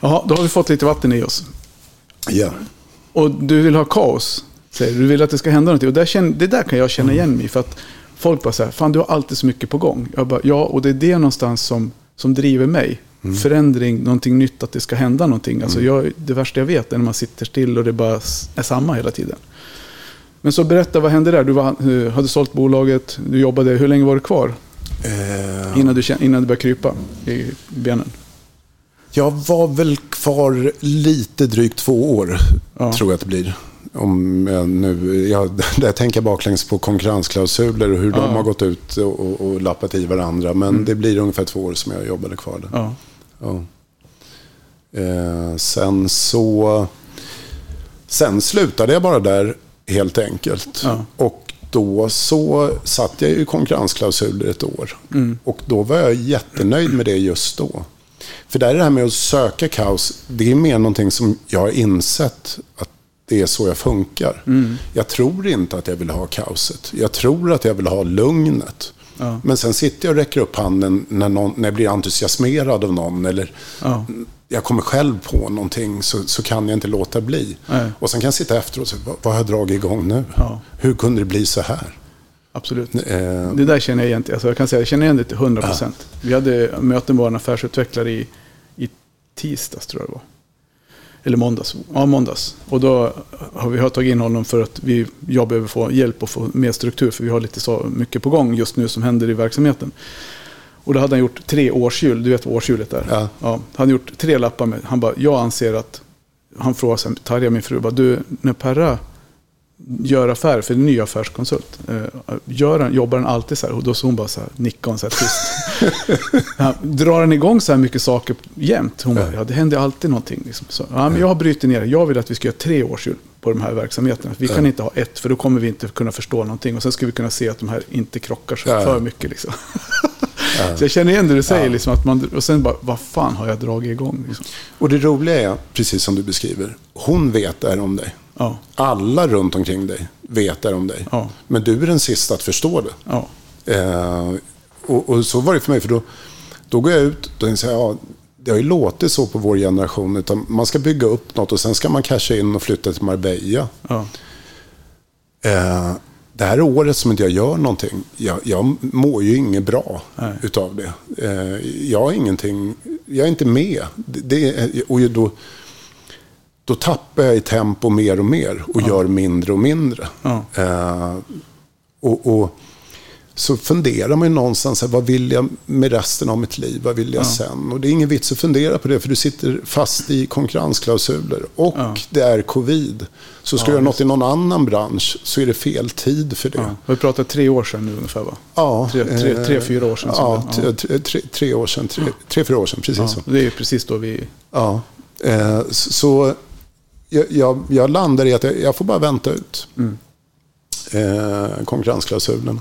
Jaha, då har vi fått lite vatten i oss. Ja. Och du vill ha kaos, säger du. Du vill att det ska hända någonting. Och där känner, det där kan jag känna igen mig i. För att folk bara säger, fan du har alltid så mycket på gång. Jag bara, ja, och det är det någonstans som, som driver mig. Förändring, någonting nytt, att det ska hända någonting. Alltså jag, det värsta jag vet är när man sitter still och det bara är samma hela tiden. Men så berätta, vad hände där? Du var, eh, hade sålt bolaget, du jobbade, hur länge var du kvar? Eh, Innan du, innan du började krypa i benen? Jag var väl kvar lite drygt två år, Ja. tror jag att det blir. Om jag nu, jag, där tänker jag baklänges på konkurrensklausuler och hur de har gått ut och, och, lappat i varandra. Men det blir ungefär två år som jag jobbade kvar där. Ja. Ja. Eh, sen så... Sen slutade jag bara där helt enkelt. Ja. Och då så satt jag i konkurrensklausuler ett år. Och då var jag jättenöjd med det just då. För där är det här med att söka kaos, det är mer någonting som jag har insett att det är så jag funkar. Jag tror inte att jag vill ha kaoset. Jag tror att jag vill ha lugnet. Ja. Men sen sitter jag och räcker upp handen när, någon, när jag blir entusiasmerad av någon. Eller Ja. jag kommer själv på någonting så, så kan jag inte låta bli. Nej. Och sen kan jag sitta efteråt och säga, vad, vad har jag dragit igång nu? Ja. Hur kunde det bli så här? Absolut. Eh, Det där känner jag igen. Alltså jag kan säga jag känner igen det till 100 procent. Vi hade möten med vår affärsutvecklare i tisdags tror jag det var. Eller måndags. Ja, måndags. Och då har vi tagit in honom för att vi, jag behöver få hjälp och få mer struktur. För vi har lite så mycket på gång just nu som händer i verksamheten. Och då hade han gjort tre årshjul. Du vet vad årshjulet är? Ja. Han hade gjort tre lappar med. Han bara, jag anser att... Han frågade sen, Tarja min fru, bara, du, när Perra gör affärer, för det är en ny affärskonsult. Eh, gör han, jobbar han alltid så här? Och då så hon bara så här, nickade hon så här tyst. ja, drar han igång så här mycket saker jämt? Hon bara, ja det händer alltid någonting. Liksom. Så, ja, men jag har brutit ner det. Jag vill att vi ska göra tre årshjul på de här verksamheterna. Vi kan inte ha ett, för då kommer vi inte kunna förstå någonting. Och sen ska vi kunna se att de här inte krockar så Ja. för mycket. Liksom. Så jag känner igen det du säger. Liksom, att man, och sen bara, vad fan har jag dragit igång? Liksom. och det roliga är, precis som du beskriver, hon vet det här om dig. Ja, Alla runt omkring dig vet det om dig. Ja. Men du är den sista att förstå det. ja, Eh, och, och så var det för mig, för då, då går jag ut och här, ja, det har ju låtit så på vår generation. Utan man ska bygga upp något och sen ska man casha in och flytta till Marbella. Eh, det här året som inte jag gör någonting, jag, jag mår ju inget bra Nej. utav det. Eh, jag har ingenting, jag är inte med. Det, det, och då, då tappar jag i tempo mer och mer och gör mindre och mindre. Ja. Eh, och, och så funderar man ju någonstans, här, vad vill jag med resten av mitt liv? Vad vill jag sen? Och det är ingen vits att fundera på det, för du sitter fast i konkurrensklausuler. Och Ja. det är covid. Så ska Ja, du göra något i någon annan bransch så är det fel tid för det. ja. Vi pratat tre år sedan nu ungefär va? Ja, Tre- tre- eh, tre, fyra år sedan, Ja, ja. tre, tre, tre, år sedan. Tre, fyra år sedan, precis Ja, så. det är precis då vi... Ja. Eh, så jag, jag, jag landar i att jag, jag får bara vänta ut Mm. eh, konkurrensklausulen.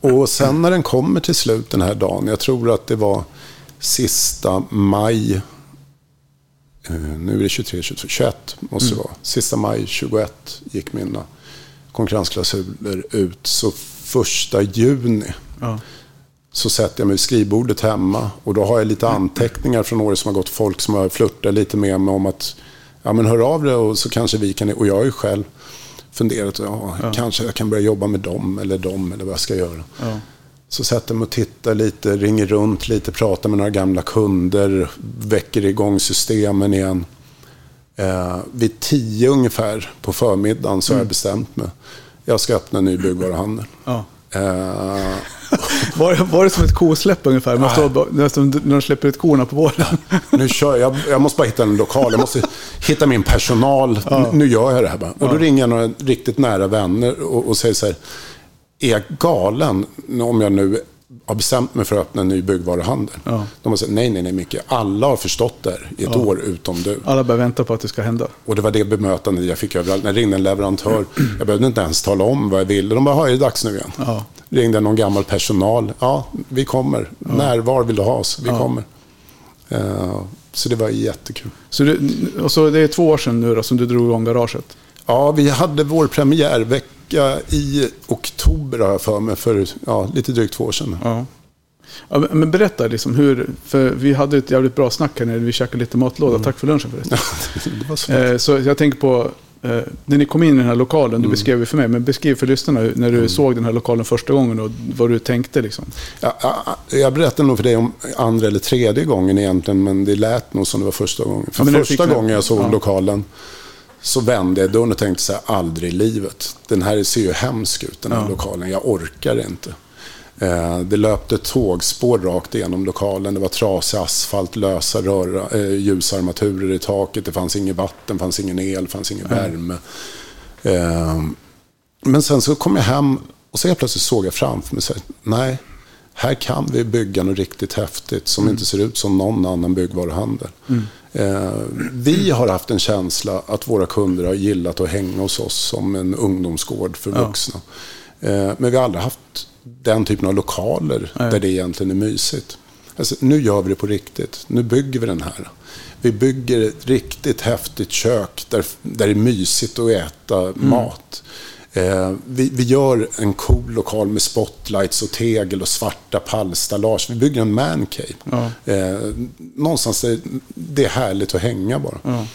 Och sen när den kommer till slut den här dagen, jag tror att det var sista maj, eh, nu är det 23, 22, 21 måste Mm. det vara. Sista maj 21 gick mina konkurrensklausuler ut. Så första juni Ja, så sätter jag mig vid skrivbordet hemma och då har jag lite anteckningar från året som har gått. Folk som har flörtat lite med mig om att ja, men hör av dig och så kanske vi kan... Och jag har ju själv funderat, ja, kanske jag kan börja jobba med dem eller dem eller vad jag ska göra. ja, Så sätter mig och tittar lite, ringer runt lite, pratar med några gamla kunder, väcker igång systemen igen. Eh, vid tio ungefär på förmiddagen så har jag bestämt mig. Jag ska öppna en ny byggvaruhandel. ja. Eh, Var, var det som ett kosläpp ungefär? Man står, nästan när de släpper ut korna på våren. Nu kör jag. Jag måste bara hitta en lokal. Jag måste hitta min personal. N- Nu gör jag det här bara. Och då ringer jag några riktigt nära vänner och, och säger så här. Är jag galen om jag nu har bestämt mig för att öppna en ny byggvaruhandel? Ja. De har sagt nej, nej, nej Micke. Alla har förstått det här i ett år utom du. Alla bara väntar på att det ska hända. Och det var det bemötandet jag fick överallt. När jag ringde en leverantör, jag behövde inte ens tala om vad jag ville. De bara, "Ja, är det dags nu igen? Ja. Ringde någon gammal personal. Ja, vi kommer. När, var vill du ha oss? Vi kommer. Eh, så det var jättekul. Så det, och så det är två år sedan nu då som du drog igång garaget. Ja, vi hade vår premiärvecka i oktober har jag för mig, för ja, lite drygt två år sedan. Ja. Ja, men- berätta liksom hur, för vi hade ett jävligt bra snack här när vi käkade lite matlåda. Tack för lunchen förresten. det var så. Eh, så jag tänker på, eh, när ni kom in i den här lokalen, du beskrev ju för mig, men beskriv för lyssnarna när du såg den här lokalen första gången och vad du tänkte liksom. Ja, ja, jag berättade nog för dig om andra eller tredje gången egentligen, men det lät nog som det var första gången. För Ja, första gången jag såg ja. lokalen så vände jag dörren och tänkte så här, aldrig i livet. Den här ser ju hemsk ut, den här Ja. lokalen. Jag orkar inte. Eh, det löpte tågspår rakt igenom lokalen. Det var trasig asfalt, lösa röra, eh, ljusarmaturer i taket. Det fanns inget vatten, fanns ingen el, fanns ingen värme. Eh, men sen så kom jag hem och så helt plötsligt såg jag framför mig, så här, nej, här kan vi bygga något riktigt häftigt som mm. inte ser ut som någon annan byggvaruhandel. Mm. Eh, vi har haft en känsla att våra kunder har gillat att hänga hos oss som en ungdomsgård för vuxna. Ja. Eh, men vi har aldrig haft den typen av lokaler Nej. där det egentligen är mysigt. Alltså, nu gör vi det på riktigt. Nu bygger vi den här. Vi bygger ett riktigt häftigt kök där, där det är mysigt att äta mm. mat. Eh, vi, vi, gör en cool lokal med spotlights och tegel och svarta pallstallage. Vi bygger en mancave. Ja. Eh, någonstans det, det är härligt att hänga bara. Ja.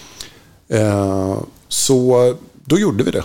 Eh, så då gjorde vi det.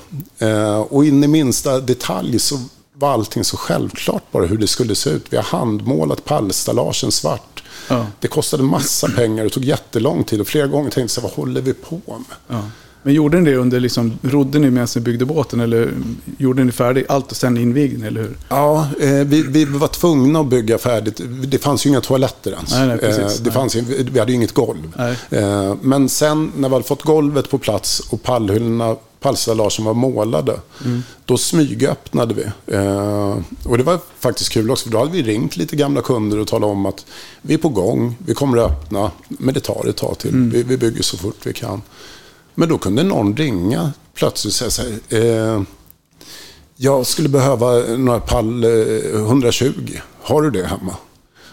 Eh, och in i minsta detalj så var allting så självklart bara hur det skulle se ut. Vi har handmålat pallstallagen svart. Ja. Det kostade massa pengar och tog jättelång tid. Och flera gånger tänkte jag, vad håller vi på med? Men gjorde ni det under, liksom, rodde ni medan ni byggde båten eller gjorde ni färdigt allt och sen invigde ni, eller hur? Ja, eh, vi, vi, var tvungna att bygga färdigt. Det fanns ju inga toaletter ens. Nej, nej, precis, eh, det fanns, vi hade ju inget golv. Eh, men sen när vi hade fått golvet på plats och pallhyllorna pallstallagen var målade. Mm. Då smygöppnade vi. Eh, och det var faktiskt kul också, för då hade vi ringt lite gamla kunder och talat om att vi är på gång, vi kommer att öppna, men det tar ett tag till. Mm. Vi, vi, bygger så fort vi kan. Men då kunde någon ringa plötsligt och säga så här, eh, jag skulle behöva några pall eh, 120. Har du det hemma?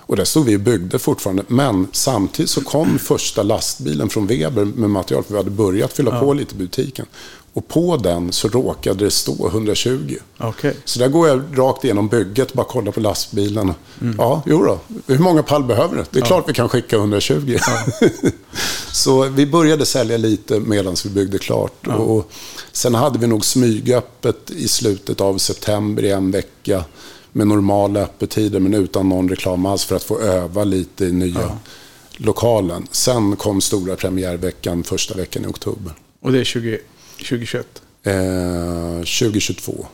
Och där stod vi och byggde fortfarande. Men samtidigt så kom första lastbilen från Weber med material. För vi hade börjat fylla ja. på lite i butiken. Och på den så råkade det stå 120. Okay. Så där går jag rakt igenom bygget och bara kollar på lastbilen. Mm. Ja, jo då. Hur många pall behöver det? Det är ja. klart vi kan skicka 120. Ja. så vi började sälja lite medan vi byggde klart. Ja. Och sen hade vi nog smygöppet i slutet av september i en vecka. Med normala öppettider men utan någon reklam alls för att få öva lite i nya lokalen. Sen kom stora premiärveckan första veckan i oktober. Och det är 20 2021? Eh, 2022.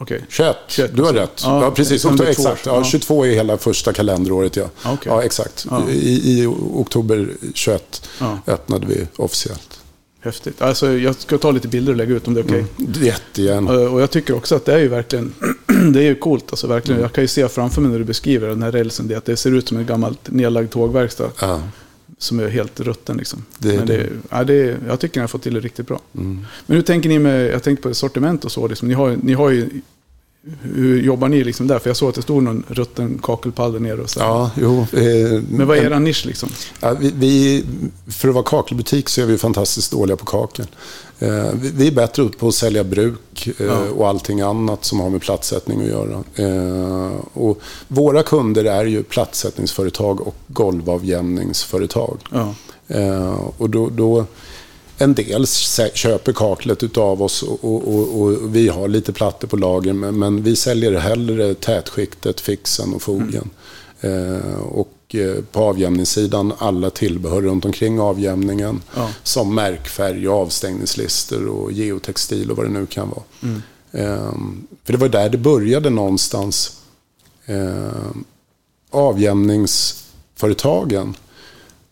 Okej. Okay. 21, 21, du har rätt. Ja, ja precis. Oktober, exakt. Ja, 22 är hela första kalenderåret. Ja, okay. ja exakt. Ja. I, I, oktober 21 ja. öppnade vi officiellt. Häftigt. Alltså, jag ska ta lite bilder och lägga ut om det är okej. Okay. Mm, jättegärna. Och jag tycker också att det är ju verkligen det är ju coolt. Alltså, verkligen. Mm. Jag kan ju se framför mig när du beskriver den här rälsen, det, att det ser ut som en gammalt nedlagd tågverkstad. Ja som är helt rutten. Liksom. Det, Men det, ja, det, jag tycker ni har fått till det riktigt bra. Mm. Men hur tänker ni med, jag tänkte på sortiment och så. Liksom. Ni, har, ni har ju, hur jobbar ni liksom där? För jag såg att det stod någon rutten kakelpall där nere. Och så. Ja, jo. Eh, Men vad är er nisch liksom? Ja, vi, vi, för att vara kakelbutik så är vi fantastiskt dåliga på kakel. Eh, vi är bättre på att sälja bruk eh, ja. och allting annat som har med platssättning att göra. Eh, och våra kunder är ju platssättningsföretag och golvavjämningsföretag. Ja. Och då, då, en del köper kaklet utav oss och, och, och, vi har lite plattor på lager men, vi säljer hellre tätskiktet, fixen och fogen. Mm. och Eh, på avjämningssidan alla tillbehör runt omkring avjämningen. Ja. Som märkfärg, och avstängningslister och geotextil och vad det nu kan vara. Mm. Um, för det var där det började någonstans. Um, avjämningsföretagen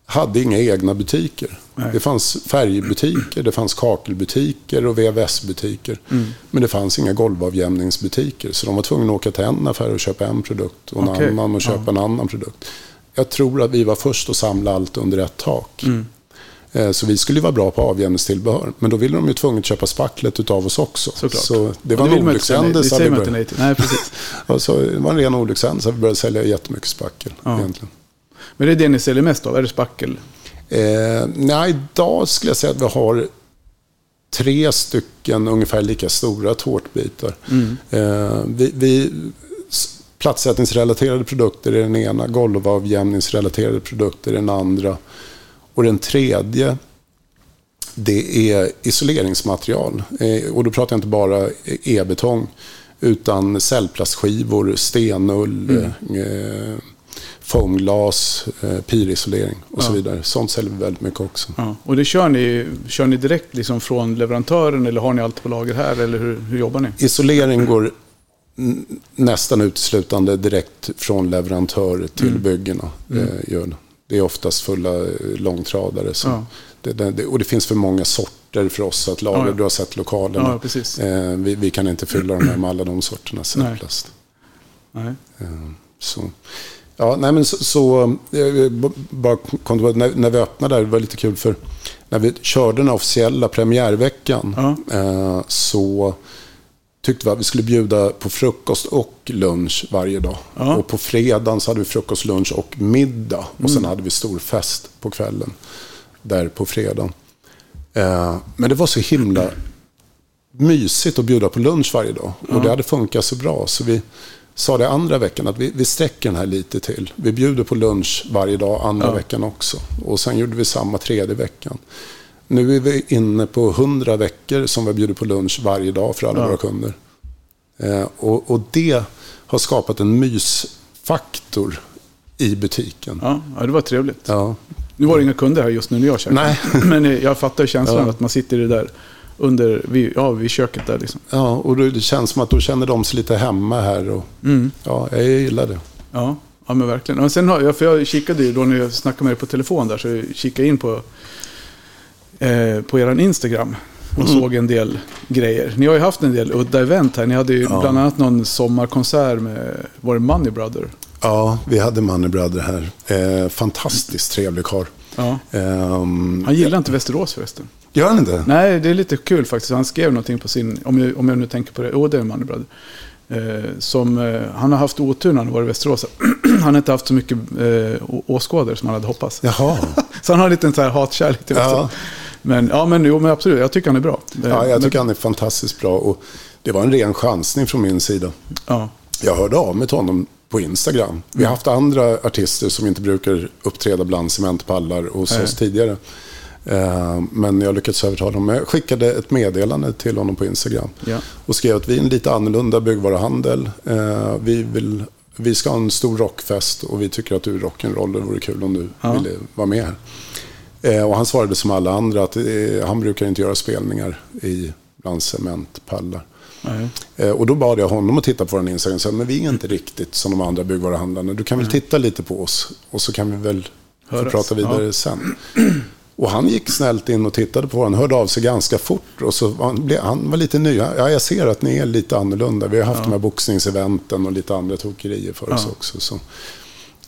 hade inga egna butiker. Nej. Det fanns färgbutiker, det fanns kakelbutiker och VVS-butiker. Mm. Men det fanns inga golvavjämningsbutiker. Så de var tvungna att åka till en affär och köpa en produkt och en okay. annan och köpa ja. en annan produkt jag tror att vi var först att samla allt under ett tak. Mm. Eh, så vi skulle vara bra på avjämningstillbehör. Men då ville de ju tvunget köpa spacklet av oss också. Såklart. Så det var en olyckshändelse. Det säger man inte nej precis. så det var en ren olyckshändelse att vi började sälja jättemycket spackel. Ja. Egentligen. Men det är det ni säljer mest av? Är det spackel? Eh, nej, idag skulle jag säga att vi har tre stycken ungefär lika stora tårtbitar. Mm. Eh, vi, vi Platssättningsrelaterade produkter är den ena, golvavjämningsrelaterade produkter är den andra. Och den tredje, det är isoleringsmaterial. Eh, och då pratar jag inte bara e-betong, utan cellplastskivor, stenull, mm. eh, foamglas, eh, pirisolering och ja. så vidare. Sånt säljer vi väldigt mycket också. Ja. Och det kör ni, kör ni direkt liksom från leverantören eller har ni allt på lager här eller hur, hur jobbar ni? Isolering går nästan uteslutande direkt från leverantör till Mm. byggena. Mm. Eh, det. det är oftast fulla eh, långtradare. Så Ja. det, det, och det finns för många sorter för oss att lagra. Ja, ja. Du har sett lokalerna. Ja. Eh, vi, vi kan inte fylla dem med alla de sorterna sätplast. Nej. Eh, så. Ja, nej men så, så eh, b- bara kom när, när vi öppnade där, det var lite kul för när vi körde den officiella premiärveckan Ja. eh, så tyckte vi att vi skulle bjuda på frukost och lunch varje dag. Ja. Och på fredagen så hade vi frukost, lunch och middag. Och Mm. sen hade vi stor fest på kvällen. Där på fredagen. Eh, men det var så himla mysigt att bjuda på lunch varje dag. Och det hade funkat så bra. Så vi sa det andra veckan att vi, vi sträcker den här lite till. Vi bjuder på lunch varje dag andra Ja. veckan också. Och sen gjorde vi samma tredje veckan. Nu är vi inne på 100 veckor som vi bjuder på lunch varje dag för alla Ja. våra kunder. Eh, och, och det har skapat en mysfaktor i butiken. Ja, ja, det var trevligt. Ja. Nu var det inga kunder här just nu när jag käkade. Nej. Men jag fattar känslan att man sitter i det där under, vid, ja, vid köket där liksom. Ja, och det känns som att då känner de sig lite hemma här. Och, Mm. ja, jag gillar det. Ja, ja men verkligen. Och sen har jag, för jag kikade ju då när jag snackade med dig på telefon där, så jag kikade in på, eh, på er Instagram och Mm. såg en del grejer. Ni har ju haft en del udda event här. Ni hade ju Ja. bland annat någon sommarkonsert med, var det Money Brother? Ja, vi hade Money Brother här. Eh, fantastiskt trevlig karl. Ja. Ehm, Han gillar inte Västerås förresten. Gör han inte? Nej, det är lite kul faktiskt. Han skrev någonting på sin, om jag, om jag nu tänker på det, jo det är Money Brother. Eh, som, eh, han har haft otur när han var i Västerås. han har inte haft så mycket eh, åskådare som han hade hoppats. Jaha. Så han har en här hatkärlek till Ja. Men, ja, men, jo, men absolut, jag tycker han är bra. Eh, Ja, jag men- tycker han är fantastiskt bra. Och det var en ren chansning från min sida. Ja, Jag hörde av mig till honom på Instagram. Vi har haft andra artister som inte brukar uppträda bland cementpallar hos Nej. oss tidigare. Eh, Men jag lyckades övertala honom. Jag skickade ett meddelande till honom på Instagram. ja, Och skrev att vi är en lite annorlunda byggvaruhandel. Eh, Vi, vill, vi ska ha en stor rockfest och vi tycker att du är rock'n'roll. Det vore kul om du Ja. ville vara med här. Eh, Och han svarade som alla andra att han brukar inte göra spelningar i bland cementpallar. Eh, Och då bad jag honom att titta på vår Instagram och sa, men vi är inte riktigt som de andra byggvaruhandlarna. Du kan väl titta lite på oss och så kan vi väl få prata vidare Ja. sen. Och han gick snällt in och tittade på den, hörde av sig ganska fort. Och så han, blev- han var lite ny. Ja, jag ser att ni är lite annorlunda. Vi har haft de här boxningseventen och lite andra tokerier för oss Ja. också. Så.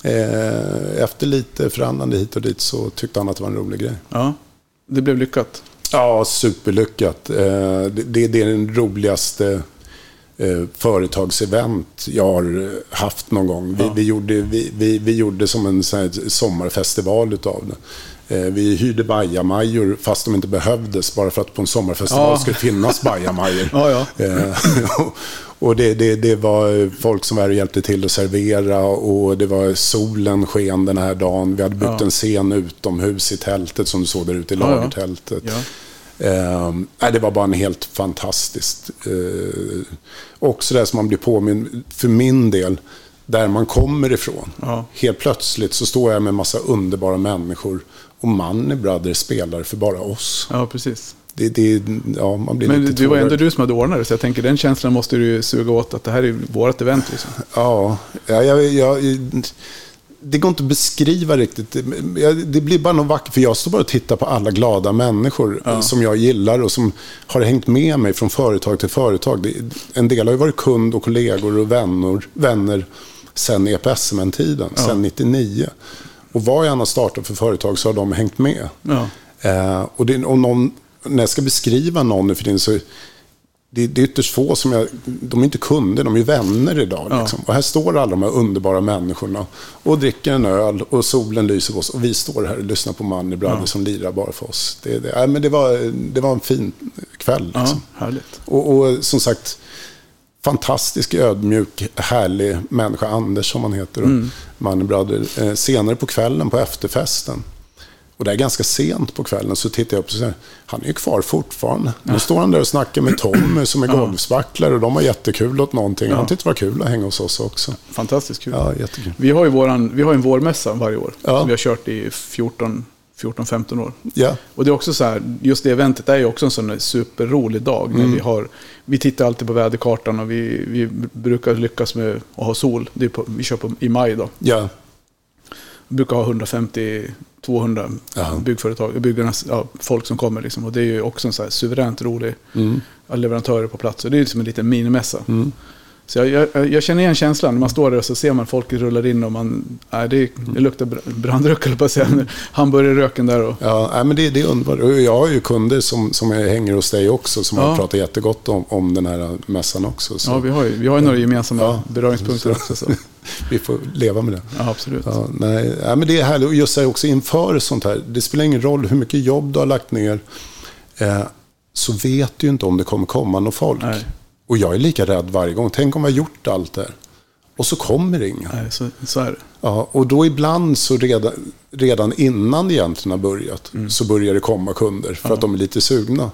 Eh, efter lite förhandlande hit och dit så tyckte han att det var en rolig grej. ja, det blev lyckat. Ja, superlyckat. Eh, det, det det är den roligaste eh, företagsevent jag har haft någon gång. Vi, Ja. vi, gjorde, vi, vi, vi gjorde som en sommarfestival utav det. Eh, Vi hyrde bajamajor fast de inte behövdes bara för att på en sommarfestival Ja. skulle finnas bajamajor. Ja, ja. Eh, och- det, det, det var folk som var och hjälpte till att servera och det var solen sken den här dagen. Vi hade byggt Ja. en scen utomhus i tältet som du såg där ute i Ja, lagertältet. Ja. Eh, nej, det var bara en helt fantastiskt. Eh, också det som man blir påminn, för min del, där man kommer ifrån. Ja. Helt plötsligt så står jag med en massa underbara människor och Money Brothers spelar för bara oss. ja, precis. Det, det, ja, man blir Men lite det var ändå du som hade ordnat det, så jag tänker den känslan måste du ju suga åt att det här är vårt event. Liksom. Ja, ja jag, jag, det går inte att beskriva riktigt. Det- blir bara något vackert, för jag står bara och tittar på alla glada människor Ja. som jag gillar och som har hängt med mig från företag till företag. En del har ju varit kund och kollegor och vänner, vänner sen EPSM-tiden, Ja. sen 99. Och vad jag än har startat för företag så har de hängt med. Ja, Eh, och det, och någon, när jag ska beskriva någon nu för tiden så det, det är ytterst få som jag, de är inte kunder, de är vänner idag. Ja. Liksom. Och här står alla de här underbara människorna och dricker en öl och solen lyser på oss. Och vi står här och lyssnar på Money Brothers Ja. som lirar bara för oss. Det, det, nej, men det, var, det var en fin kväll. ja Liksom. härligt. Och, och som sagt, fantastisk, ödmjuk, härlig människa. Anders som han heter. Mm. Money Brother. Eh, senare på kvällen på efterfesten. Och det är ganska sent på kvällen så tittar jag upp och säger han är ju kvar fortfarande. Nu står han där och snackar med Tommy som är Ja. golfspacklare och de har jättekul åt någonting. Ja. Han tyckte det var kul att hänga hos oss också. Fantastiskt kul. Ja, jättekul. Vi har ju våran, vi har en vårmässa varje år. Ja. Som vi har kört i 14, 14-15 år. Ja. Och det är också så här, just det eventet är ju också en sån superrolig dag. När vi, har, vi tittar alltid på väderkartan och vi, vi brukar lyckas med att ha sol. Det på, vi kör på, i maj då. Ja. Vi brukar ha 150-200 Ja. byggföretag, byggarnas, ja, folk som kommer. Liksom. Och det är ju också en så här suveränt rolig Mm. leverantörer på plats. Och det är ju som en liten minimässa. Så jag, jag, jag känner igen känslan. När man står där och så ser man folk rullar in och man... Nej, det, det luktar br- brandrök, på att säga. Hamburgerröken där och... Ja, nej, men det, det är underbart. Jag har ju kunder som, som hänger hos dig också som Ja. har pratat jättegott om, om den här mässan också. Så Ja, vi har ju, vi har ju några gemensamma Ja. beröringspunkter också. Så. vi får leva med det. Ja, absolut. Ja, nej, nej, men det är härligt. Och just här också inför sånt här. Det spelar ingen roll hur mycket jobb du har lagt ner. Eh, så vet du inte om det kommer komma någon folk. Nej. Och jag är lika rädd varje gång. Tänk om har gjort allt det. Och så kommer det inga. Nej, så, så. Ja, och då ibland så redan, redan innan det egentligen har börjat Mm. så börjar det komma kunder för att de är lite sugna.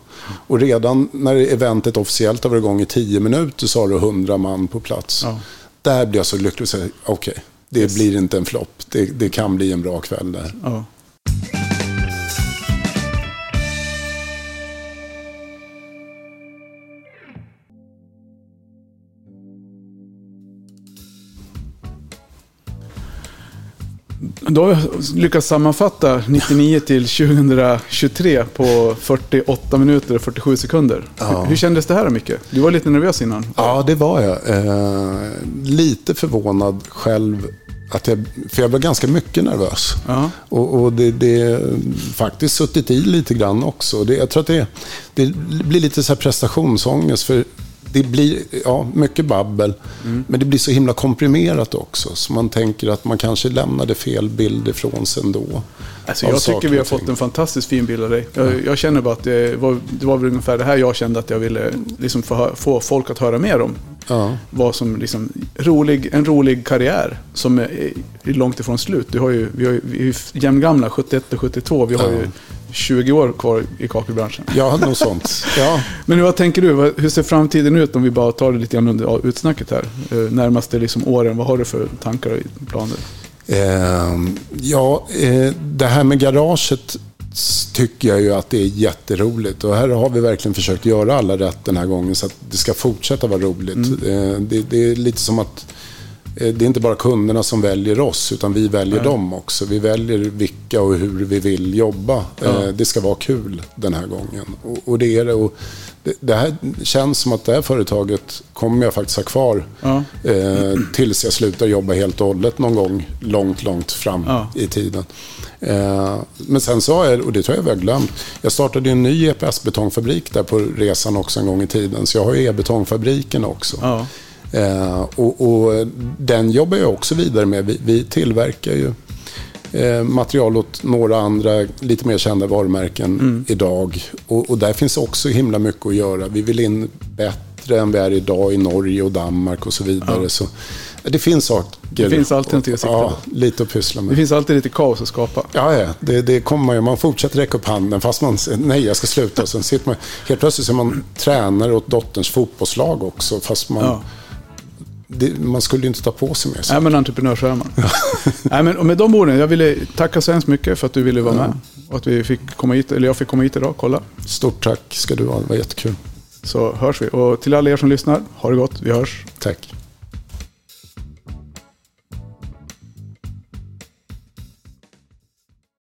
Och redan när eventet officiellt har varit igång i tio minuter så har du hundra man på plats. Ja. Där blir jag så lycklig och säger okej, det blir inte en flopp. Det, det kan bli en bra kväll där. Ja. Då har vi lyckats sammanfatta 99 till 2023 på 48 minuter och 47 sekunder. Ja. Hur, hur kändes det här då, Micke? Du var lite nervös innan. Ja, det var jag. Eh, lite förvånad själv. Att jag, för jag var ganska mycket nervös. Ja. Och, och det, det faktiskt suttit i lite grann också. Det, jag tror att det, det blir lite så här prestationsångest. För det blir ja, mycket babbel, men det blir så himla komprimerat också. Så man tänker att man kanske lämnade fel bild ifrån sig ändå. Alltså jag tycker vi har fått en fantastiskt fin bild av dig. Jag, jag känner bara att det var, det var väl ungefär det här jag kände att jag ville liksom få, få folk att höra mer om. Ja. Vad som liksom, rolig, en rolig karriär som är, är långt ifrån slut. Du har ju, vi, har ju, vi är ju jämngamla, 71 och 72. Vi har Ja. ju 20 år kvar i kakelbranschen. Ja, något sånt. Ja. Men vad tänker du? Hur ser framtiden ut om vi bara tar det lite grann under utsnacket här? Eh, Närmaste liksom åren, vad har du för tankar och planer? Eh, ja, eh, det här med garaget tycker jag ju att det är jätteroligt. Och här har vi verkligen försökt göra alla rätt den här gången så att det ska fortsätta vara roligt. Eh, det, det är lite som att det är inte bara kunderna som väljer oss, utan vi väljer dem också. Vi väljer vilka och hur vi vill jobba. Eh, det ska vara kul den här gången. Och, och det är det. Och det, det här känns som att det här företaget kommer jag faktiskt ha kvar eh, tills jag slutar jobba helt och hållet någon gång långt, långt fram i tiden. Eh, men sen så har jag, och det tror jag vi har glömt, jag startade en ny EPS-betongfabrik där på resan också en gång i tiden. Så jag har ju e-betongfabriken också. Ja. Eh, och, och den jobbar jag också vidare med. Vi, vi tillverkar ju eh, material åt några andra lite mer kända varumärken idag. Och, och där finns också himla mycket att göra. Vi vill in bättre än vi är idag i Norge och Danmark och så vidare. Så, eh, det finns saker. Det finns alltid någonting att sikta Ja, lite att pyssla Det med. finns alltid lite kaos att skapa. Ja, ja. Det, det kommer man ju. Man fortsätter räcka upp handen fast man säger nej, jag ska sluta. Sen sitter man, helt plötsligt så är man tränare åt dotterns fotbollslag också. Fast man, Ja. Det, man skulle ju inte ta på sig mer. så. Nej, men entreprenör så är man. Nej, men, och med de orden, jag ville tacka så hemskt mycket för att du ville vara med. Och att vi fick komma hit, eller jag fick komma hit idag och kolla. Stort tack ska du ha. Det var jättekul. Så hörs vi. Och till alla er som lyssnar, ha det gott. Vi hörs. Tack.